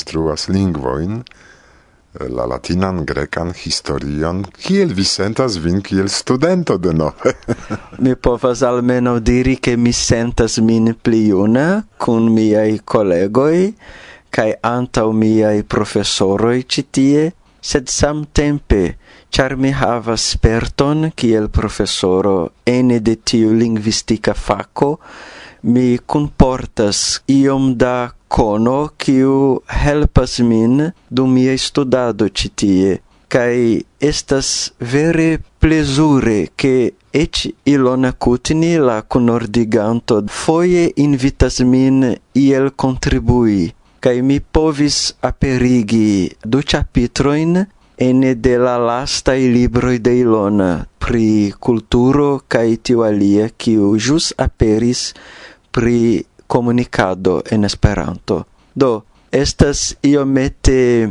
instruas lingvoin, eh, la latinan, grekan, historion, kiel vi sentas vin kiel studento de nove? mi povas almeno diri che mi sentas min pli juna kun miai kolegoj kaj antau miai profesoroj citie, sed sed samtempe ĉar mi havas sperton kiel profesoro ene de tiu lingvistika faco, mi comportas iom da cono quiu helpas min dum mia studado citie, cae estas vere plesure che et Ilona Kutni, la conordiganto foie invitas min iel contribui, cae mi povis aperigi du chapitroin ene de la lasta i libroi de Ilona, pri culturo cae tiu alia, quiu jus aperis pri comunicado en Esperanto. Do, estas iomete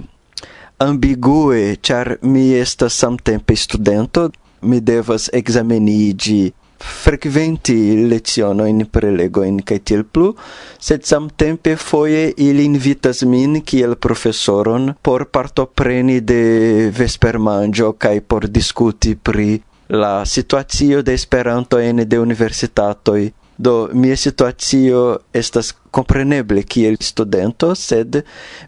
ambigue, char mi estas samtempe studento, mi devas examenigi frequenti leziono in prelego in ketil plu, sed samtempe foje il invitas min kiel professoron por partopreni de vespermanĝo kai por diskuti pri la situacio de Esperanto en de universitatoi Do mia situatio estas compreneble kiel studento, sed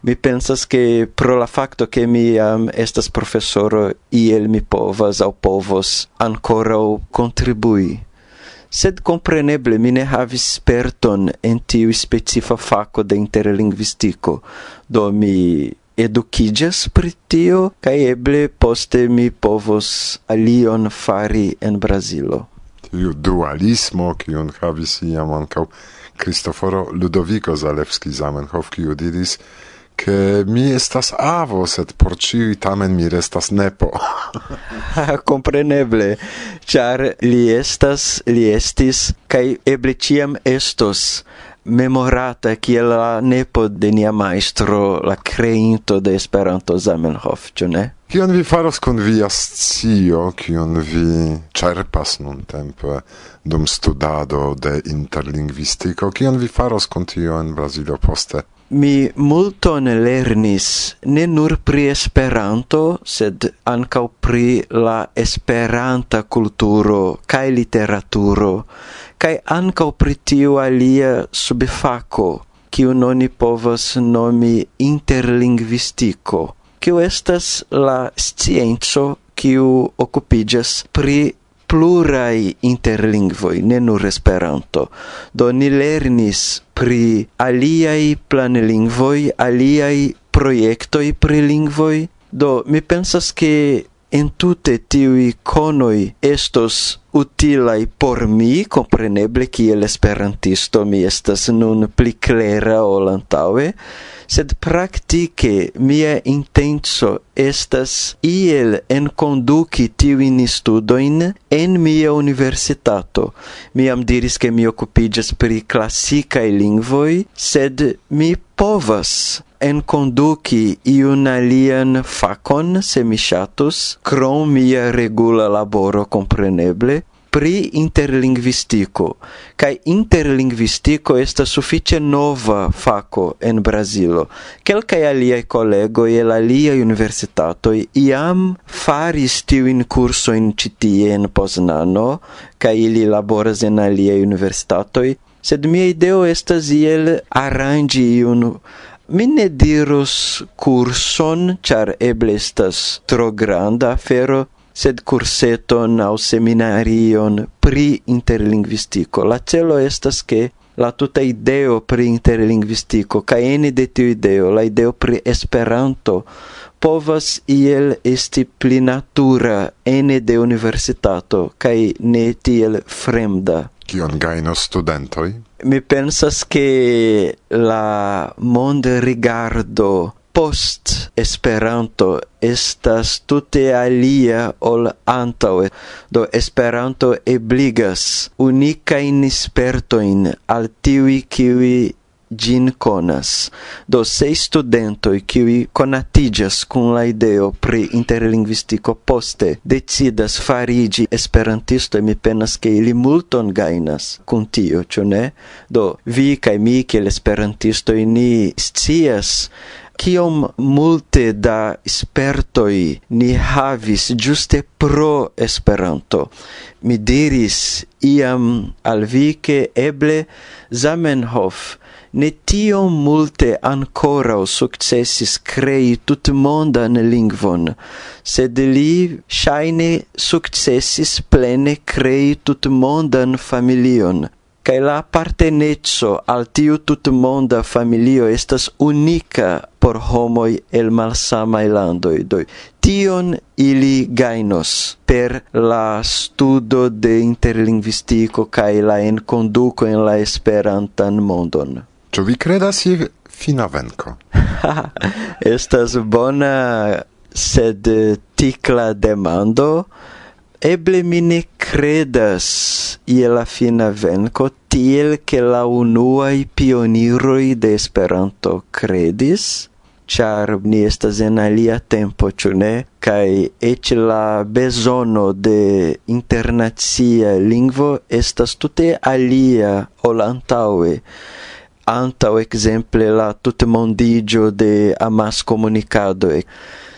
mi pensas ke pro la facto ke mi am estas profesoro iel mi povas au povos ancora contribui. Sed compreneble mi ne havis sperton en tiu specifa faco de interlingvistico, do mi educigas pri tio, cae eble poste mi povos alion fari en Brasilo iu dualismo kiun havis iam ankaŭ Cristoforo Ludovico Zalewski Zamenhof kiu diris che mi estas avo, sed por ciui tamen mi restas nepo. Compreneble, char li estas, li estis, kai eble ciam estos memorata kiel la nepo de nia maestro, la creinto de Esperanto Zamenhof, ĉu ne? Kion vi faros kun via scio, kion vi ĉerpas nuntempe dum studado de interlingvistiko, kion vi faros kun tio en Brazilo poste? Mi multon lernis ne nur pri Esperanto, sed ankaŭ pri la esperanta kulturo kaj literaturo kai ankaŭ pri pritiu alia subfaco, kiu noni povas nomi interlingvistico, kiu estas la scienco kiu occupigas pri plurai interlingvoi, ne nur Esperanto. Do ni lernis pri aliai planlingvoi, aliai proiectoi pri lingvoi. Do mi pensas che entute tiui conoi estos utilai por mi, compreneble kiel esperantisto mi estas nun pli clera ol antaue, sed praktike mia intenso estas iel enconduci tiuin studoin en mia universitato. Mi am diris che mi occupigas pri classicae lingvoi, sed mi povas enconduci iun alian facon, se mi shatus, crom mia regula laboro compreneble, pri interlingvistico, Kai interlingvistico esta suffice nova faco en Brasilo. Quelcae collego e el aliai universitato iam faris curso in citie en Poznano, kai ili laboras en alia universitato. sed mia ideo estas iel arrangi iun Mi ne dirus curson, char eble estas tro granda afero, sed curseton au seminarion pri interlingvistico. La celo estas che la tuta ideo pri interlingvistico, ca ene de tiu ideo, la ideo pri Esperanto, povas iel esti pli natura ene de universitato, ca ne tiel fremda. Kion gaino studentoi? Mi pensas che la monde rigardo post Esperanto estas tute alia ol antaŭe. Do Esperanto ebligas unikajn spertojn al tiuj kiuj gin conas. Do se studentoi qui conatigas cum la ideo pri interlinguistico poste decidas farigi esperantisto mi penas che ili multon gainas cum tio, cio ne? Do vi cae mi, che l'esperantisto ni scias kiom multe da spertoi ni havis juste pro Esperanto. Mi diris iam al vi che eble Zamenhof ne tio multe ancora o successis crei tutmondan lingvon, sed li shaine successis plene crei tutmondan familion, kai la appartenezzo al tiu tutmonda familio estas unica por homoi el malsamai landoi. doi tion ili gainos per la studo de interlinguistico kai la en conduco en la esperantan mondon. Ĉu vi kredas je fina venko? Estas bona sed tikla demando. Eble mi ne credas je la fina venco tiel che la unuai pioniroi de Esperanto credis, char ni estas en alia tempo, ĉu ne? Kaj eĉ la bezono de internacia lingvo estas tute alia ol antaŭe antau exemple la tutte mondigio de amas comunicado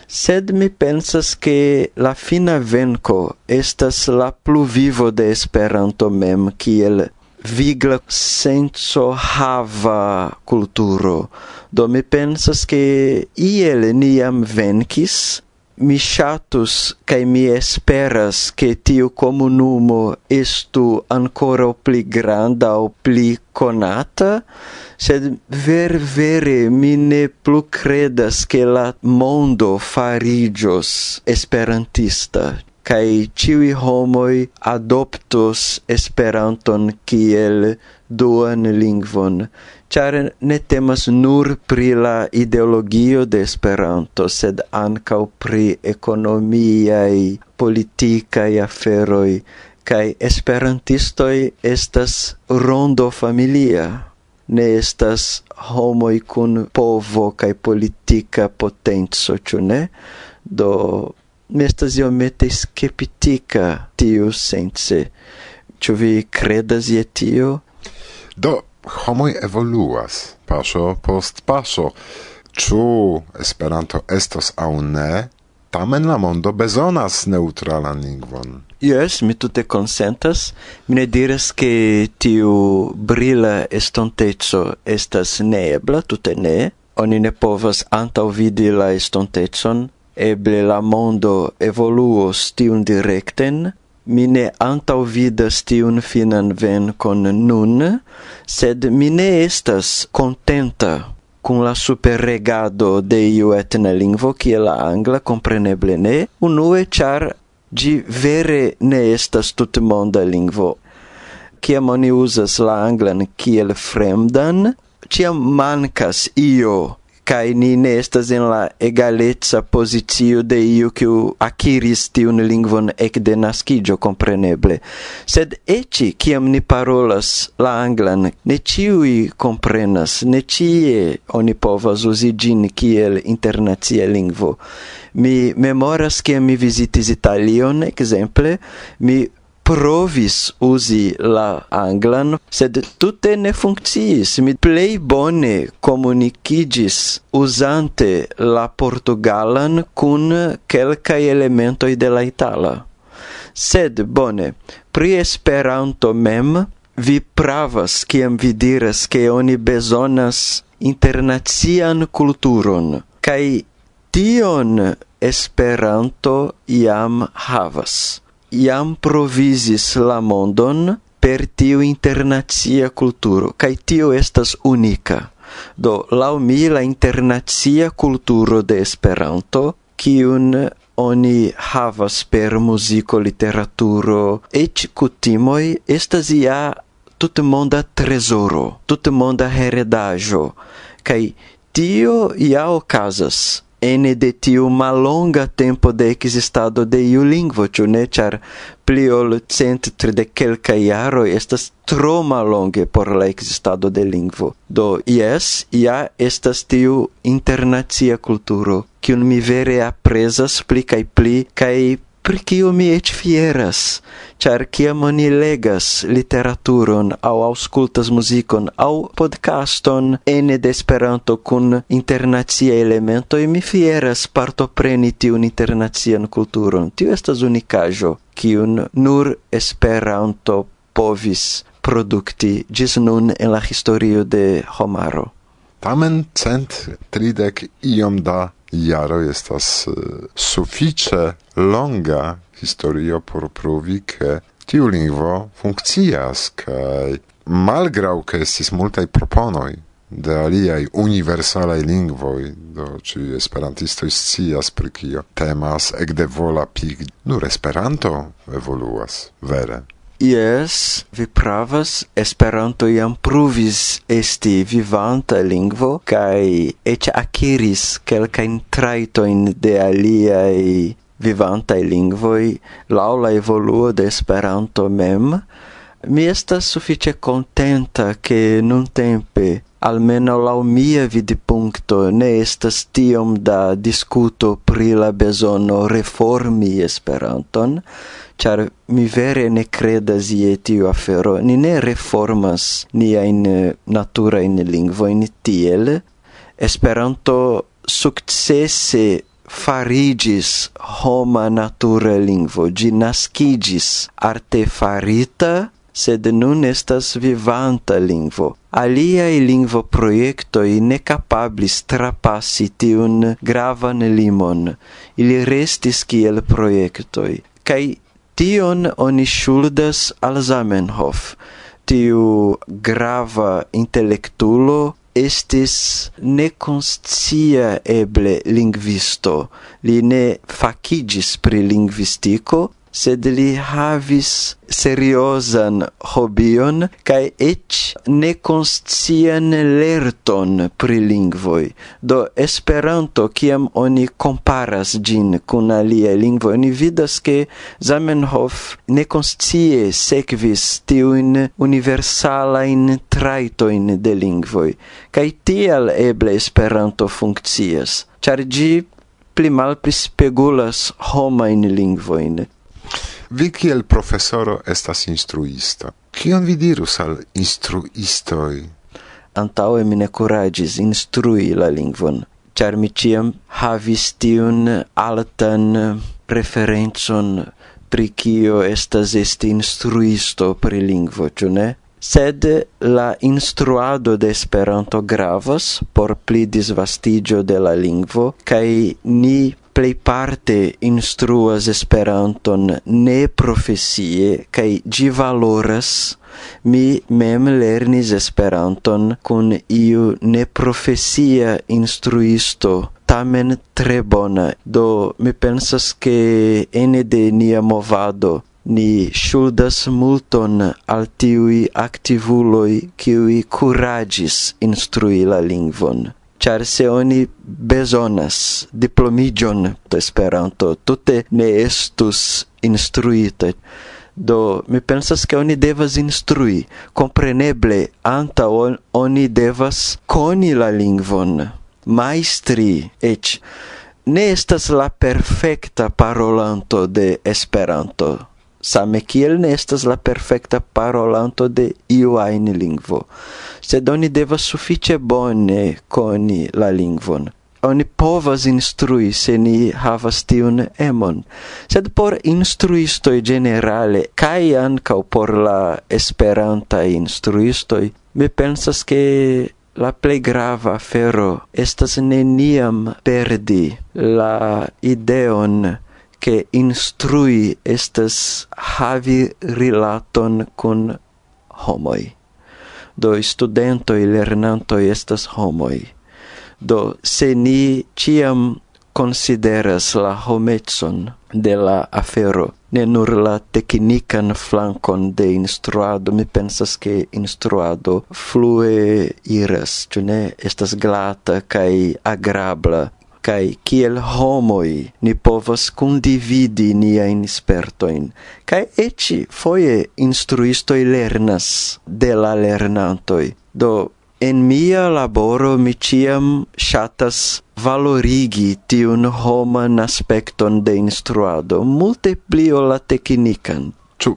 sed mi pensas che la fina venco estas la pluvivo de Esperanto mem kiel vigla senso hava culturo do mi pensas che iel niam venkis mi shatus kai mi esperas che tiu comunumo estu ancora pli granda o pli conata sed ver vere mi ne plu credas che la mondo farigios esperantista kai ciui homoi adoptos esperanton kiel duan lingvon, char ne temas nur pri la ideologio de Esperanto, sed ancau pri economiai, politicae aferoi, cae esperantistoi estas rondo familia, ne estas homoi cun povo cae politica potenzo, ciu ne? Do, nestas iomete skeptica tiu sense. Ciu vi credas je tio? Do, homoi evoluas, paso post paso chu Esperanto estos au ne, tamen la mondo bezonas neutralan lingvon. Yes, mi tute consentas. Mi ne diras che tiu brila estontezo estas neebla, tute ne. Oni ne povas antau vidi la estontezon, Eble la mondo evoluos tiun directen, mi ne antaŭvidas tiun finan venkon nun, sed mi ne estas contenta cum la superregado de iu etna lingvo kiel la angla, compreneble ne, unue char gi vere ne estas tutmonda lingvo. Ciam oni usas la anglan kiel fremdan, ciam mancas io kai ni ne estas en la egaleca pozicio de iu kiu akiris tiun lingvon ekde naskiĝo kompreneble. Sed eĉ kiam ni parolas la anglan ne ĉiuj komprenas ne ĉie oni povas uzi ĝin kiel internacia lingvo. Mi memoras ke mi vizitis Italion ekzemple. Mi provis usi la anglan, sed tutte ne funcciis. Mi plei bone comunicigis usante la portugalan cun quelcae elementoi de la itala. Sed bone, pri Esperanto mem vi pravas ciam vi diras che oni besonas internazian culturon, cae tion Esperanto iam havas iam provisis la mondon per tiu internacia culturo, cae tio estas unica. Do, lau mi la internacia culturo de Esperanto, kiun oni havas per musico, literaturo, et cutimoi, estas ia tutmonda tresoro, tutmonda heredajo, cae tio ia ocasas ene de tiu malonga tempo de existado de iu lingvo, ciu ne, char pli ol cent tride kelkaj iaro estas tro malonge por la existado de lingvo. Do, yes, ja estas tiu internacia kulturo, kiun mi vere apresas pli kaj pli kaj pri kiu mi eĉ fieras, ĉar kiam oni legas literaturon aŭ aŭskultas muzikon aŭ podcaston ene de Esperanto kun internaciaj elementoj, mi fieras partopreni tiun internacian kulturon. Tio estas unikaĵo kiun nur Esperanto povis produkti ĝis nun en la historio de homaro. Tamen cent tridek iom da jaro estas eh, sufiĉe longa historio por provi ke tiu lingvo funkcias kaj malgraŭ ke estis multaj proponoj de aliaj universalaj lingvoj, do ĉiuj esperantistoj scias pri kio temas ekde vola pig, nur Esperanto evoluas vere. Yes, vi pravas, Esperanto iam pruvis esti vivanta lingvo kai eĉ aciris quelcain traitoin de aliai vivantai lingvoi laŭ la evoluo de Esperanto mem. Mi estas suffice contenta che ke nuntempe almeno lau mia vidpunkto ne estas tiom da discuto pri la bezono reformi Esperanton, char mi vere ne credas ie tiu afero. Ni ne reformas nia in eh, natura in lingvo in tiel. Esperanto successe farigis homa natura lingvo, gi nascigis artefarita, sed nun estas vivanta lingvo. Aliai lingvo proiectoi ne capablis trapassi tiun gravan limon. Ili restis kiel proiectoi. Cai Tion oni ŝuldas al Zamenhof. Tiu grava intelektulo estis nekonscia eble lingvisto. Li ne fakigis pri lingvistiko, sed li havis seriosan hobion kaj ne nekonscian lerton pri lingvoi Do Esperanto, kiam oni komparas gin kun alia lingvo oni vidas ke Zamenhof nekonscie sekvis tiun universala in traito in de lingvoi kai tial eble Esperanto funkcias, char gi pli malpli spegulas homajn lingvoin Vi kiel profesoro estas instruisto. Kion vi dirus al instruistoj? Antaŭe mi ne kuraĝis instrui la lingvon, ĉar mi ĉiam havis tiun altan preferencon pri kio estas esti instruisto pri lingvo, ĉu ne? sed la instruado de Esperanto gravas por pli disvastigio de la lingvo, kaj ni plejparte instruas Esperanton ne profesie kaj gi valoras mi mem lernis Esperanton kun iu ne profesia instruisto tamen tre bona do mi pensas ke ene de nia movado ni shuldas multon al tiui activuloi kiui curagis instrui la lingvon char se oni bezonas diplomigion Esperanto, tute ne estus instruita. Do, mi pensas che oni devas instrui, compreneble, anta on, oni devas coni la lingvon, maestri, et ne estas la perfecta parolanto de Esperanto same kiel ne estas la perfekta parolanto de iu ajn lingvo, sed oni devas sufiĉe bone koni la lingvon. Oni povas instrui se ni havas tiun emon, sed por instruistoj generale kaj ankaŭ por la esperantaj instruistoj, mi pensas ke la plej grava afero estas neniam perdi la ideon che instrui estas havi rilaton con homoi. Do studentoi, lernantoi estas homoi. Do se ni ciam consideras la hometson de la afero, ne nur la tecnican flancon de instruado, mi pensas che instruado flue iras, ciu ne estas glata cae agrabla, kai kiel homoi ni povas condividi niain spertoin, kai eci foie instruistoi lernas de la lernantoi. Do, en mia laboro mi ciam shatas valorigi tiun homan aspecton de instruado, multe pli la teknikan ĉu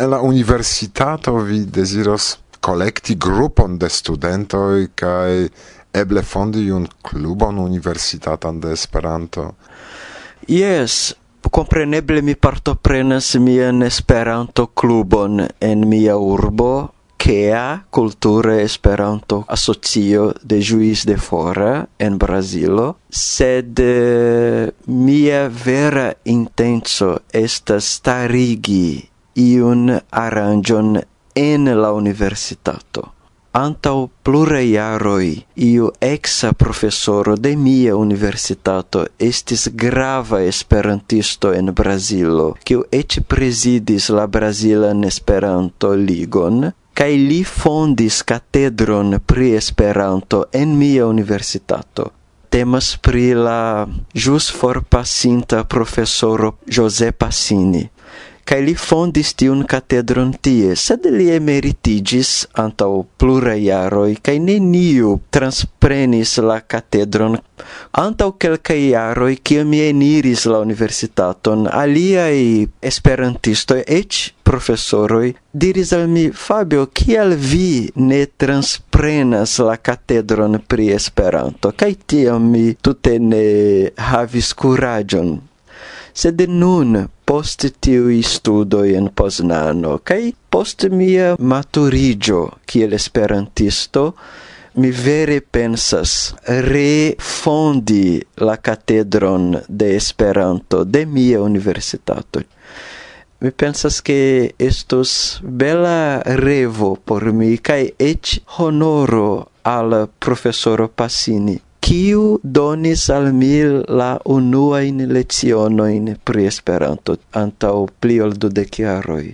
en la universitato vi desiros kolekti grupon de studentoi, kai eble fondi un klubon universitatan de Esperanto? Yes, compreneble mi partoprenas mian Esperanto klubon en mia urbo, Kea Culture Esperanto Asocio de Juiz de Fora en Brazilo, sed mia vera intenso estas starigi iun aranjon en la universitato. Antau plure iaroi iu exa professoro de mia universitato estis grava esperantisto en Brazilo, kiu ec presidis la Brazilan Esperanto Ligon, kai li fondis catedron pri Esperanto en mia universitato. Temas pri la jus forpasinta professoro José Passini cae li fondis tiun catedron tie, sed li emeritigis antau plura iaroi, cae neniu transprenis la catedron. Antau quelca iaroi, cia mi eniris la universitaton, aliai esperantistoi, ec professoroi, diris al mi, Fabio, kial vi ne transprenas la catedron pri Esperanto? Cae tiam mi tute ne havis curagion sed nun post tiu studoi en Poznano, cae post mia maturigio kiel esperantisto, mi vere pensas refondi la catedron de Esperanto de mia universitato. Mi pensas che estos bela revo por mi, cae ech honoro al professoro Passini kiu donis al mi la unuain lecionoin pri Esperanto antau pli ol dudek jaroj.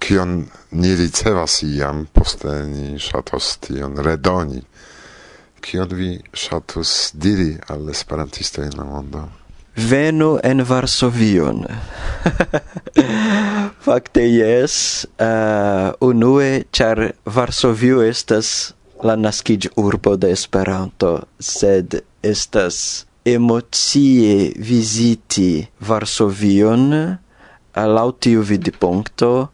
Kion ni ricevas iam, poste ni ŝatos tion redoni. Kion vi ŝatus diri al esperantisto en la mondo? Venu en Varsovion. Fakte jes, uh, unue, ĉar Varsovio estas la nascig urbo de Esperanto, sed estas emocie visiti Varsovion al tiu vidpunkto,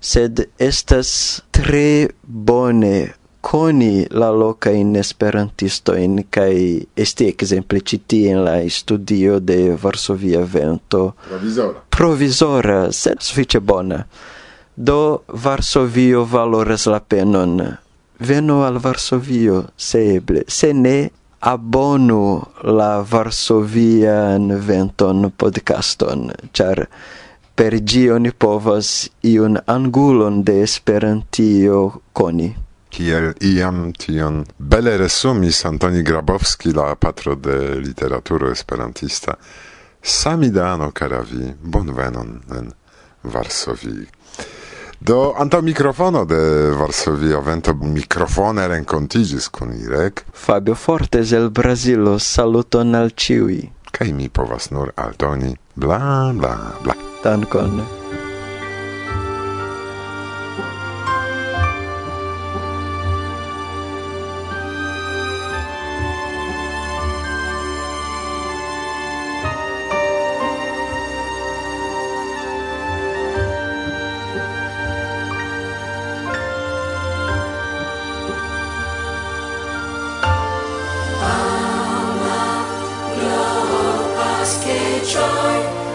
sed estas tre bone koni la lokajn esperantistojn kaj esti ekzemple ĉi tie in la studio de Varsovia Vento. Provizora. provisora sed sufiĉe bona. Do Varsovio valoras la penon veno al Varsovio, se eble, se ne abonu la Varsovian venton podcaston, char per gi oni povas iun angulon de Esperantio coni. Kiel iam tion bele resumis Antoni Grabowski, la patro de literaturo esperantista, Samidano caravi, bonvenon en Varsovii. Do anta mikrofono de Varsovia vento mikrofone renkontiĝis kun Irek. Fabio Fortes el Brazilo saluton al ciui. Kaj mi povas nur aldoni bla bla bla. Dankon. try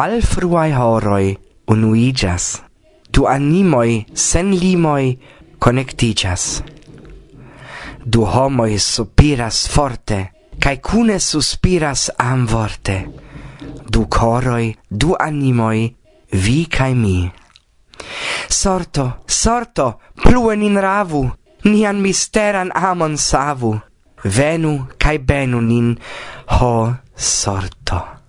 malfruai horoi unuigas, du animoi sen limoi connectigas. Du homoi sopiras forte, cae cune suspiras amvorte, du coroi, du animoi, vi cae mi. Sorto, sorto, pluen in ravu, nian misteran amon savu, venu cae benu nin, ho sorto.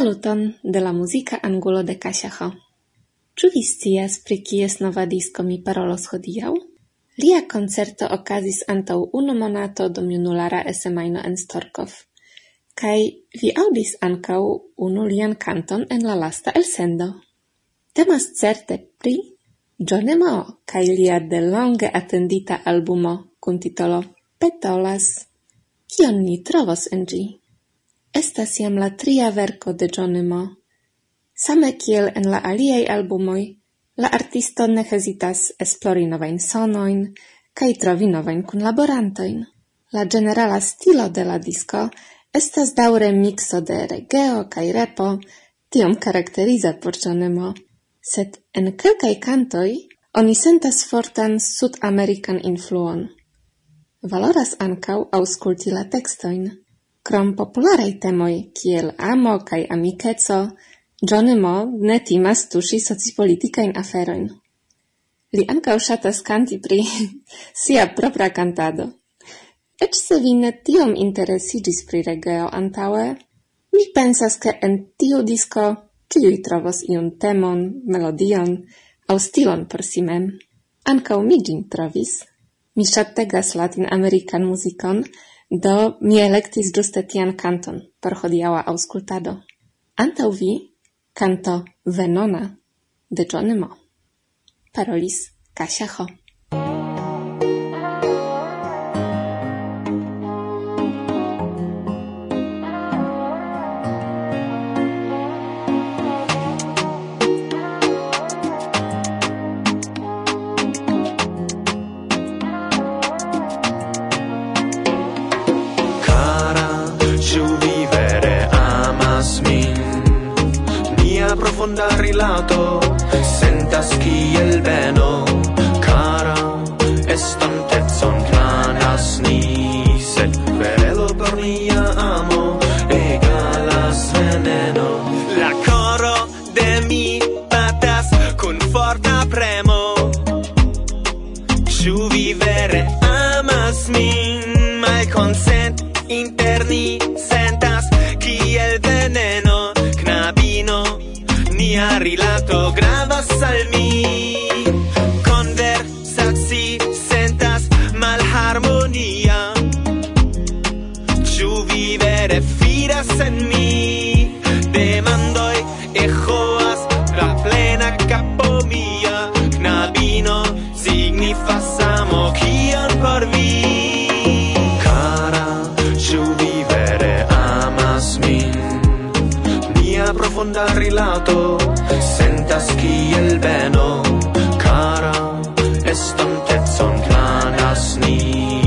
Saluton de la muzika angulo de Kasiacho. Ĉu vi scias pri kies nova disko mi parolos hodiaŭ? Lia koncerto okazis antaŭ unu monato dum junulara esemajno en Storkov. Kaj vi aŭdis ankaŭ unu lian kanton en la lasta elsendo. Temas certe pri Johnny Mao kaj lia delonge atendita albumo kun titolo Petolas. Kion ni trovos en ĝi? Estas jam la tria verko de Geronimo. Same kiel en la aliaj albumoj, la artisto ne hezitas esplori novajn sonojn kaj trovi novajn kunlaborantojn. La generala stilo de la disco estas daŭre mikso de regeo kaj repo, tiom karakteriza por Geronimo. Sed en kelkaj kantoj oni sentas fortan sud-amerikan influon. Valoras ancau ausculti la textoin. Krom popularaj temoj kiel amo kaj amikeco, Johnny Mo ne timas tuŝi socipolitikajn aferojn. Li ankaŭ ŝatas kanti pri sia propra kantado. Eĉ se vi ne tiom interesiĝis pri regeo antaŭe, mi pensas ke en tiu disko ĉiuj trovos iun temon, melodion aŭ stilon por si mem. Ankaŭ mi ĝin trovis. Mi ŝategas latin-american muzikon, Do mi electis giuste tian canton por hodiaua auscultado. Antau vi, canto Venona de Johnny Mo. Parolis Kasia Ho. profonda rilato. estas kiel beno cara estontezon planas ni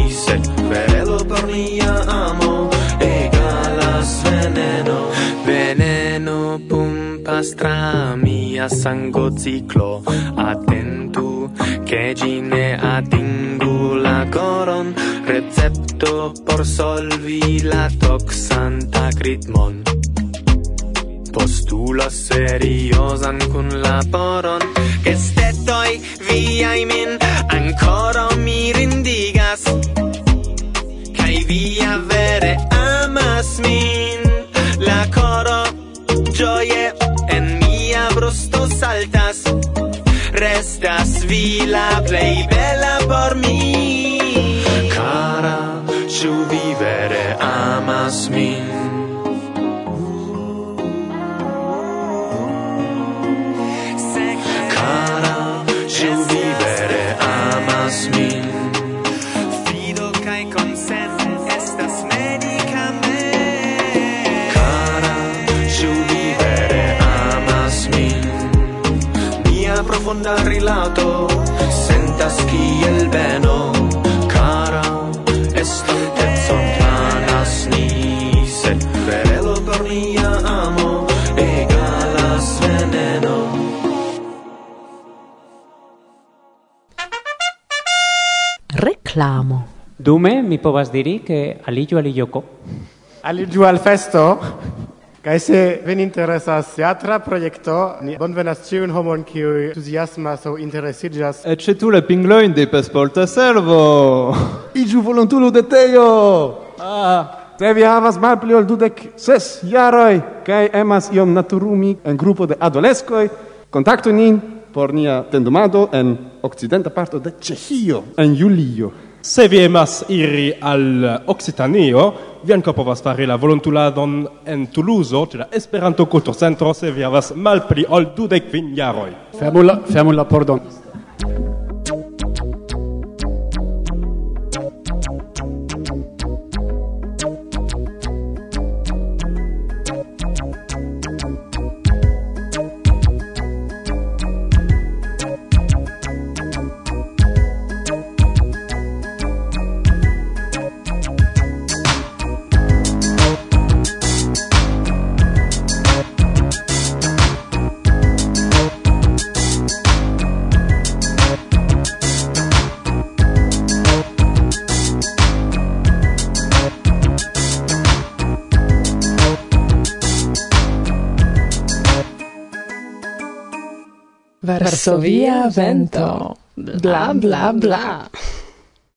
Sed kverelo por nia amo egalas veneno. Veneno pumpas tra mia sangociclo Atentu che gi ne atingu la coron Recepto por solvi la toxanta ritmon postulos seriosan kun laboron via i min ankoro mirindigas kai via vere amas min. La coro gioie en mia brusto saltas. Restas vi la plei bella por mi. Cara, ciu vi vere amas min? helpas min Fido kai konsento estas medikament Cara, ĉu vi vere amas min? Mia profunda rilato sentas kiel beno. clamo. Dume mi povas diri che aligiu al Ioco. Al festo. Kaj se vin interesas teatra projekto, ni bonvenas ĉiujn homon kiuj entuziasmas aŭ interesiĝas. Eĉ tu la pinglojn de Pasporta Servo. Iĝu volontulo de Teo. Ah. Se vi havas malpli ol dudek ses jaroj kaj emas iom naturumi en grupo de adoleskoj, kontaktu nin por nia tendumado en okcidenta parto de Ĉeĥio en julio. Se vi emas iri al Occitanio, vi anca povas fari la volontuladon en Toulouse, ce la Esperanto Culturcentro, se vi havas malpli ol dudek kvin jaroj. Fermu la, fermu la pordon. varsovia vento bla bla bla, bla.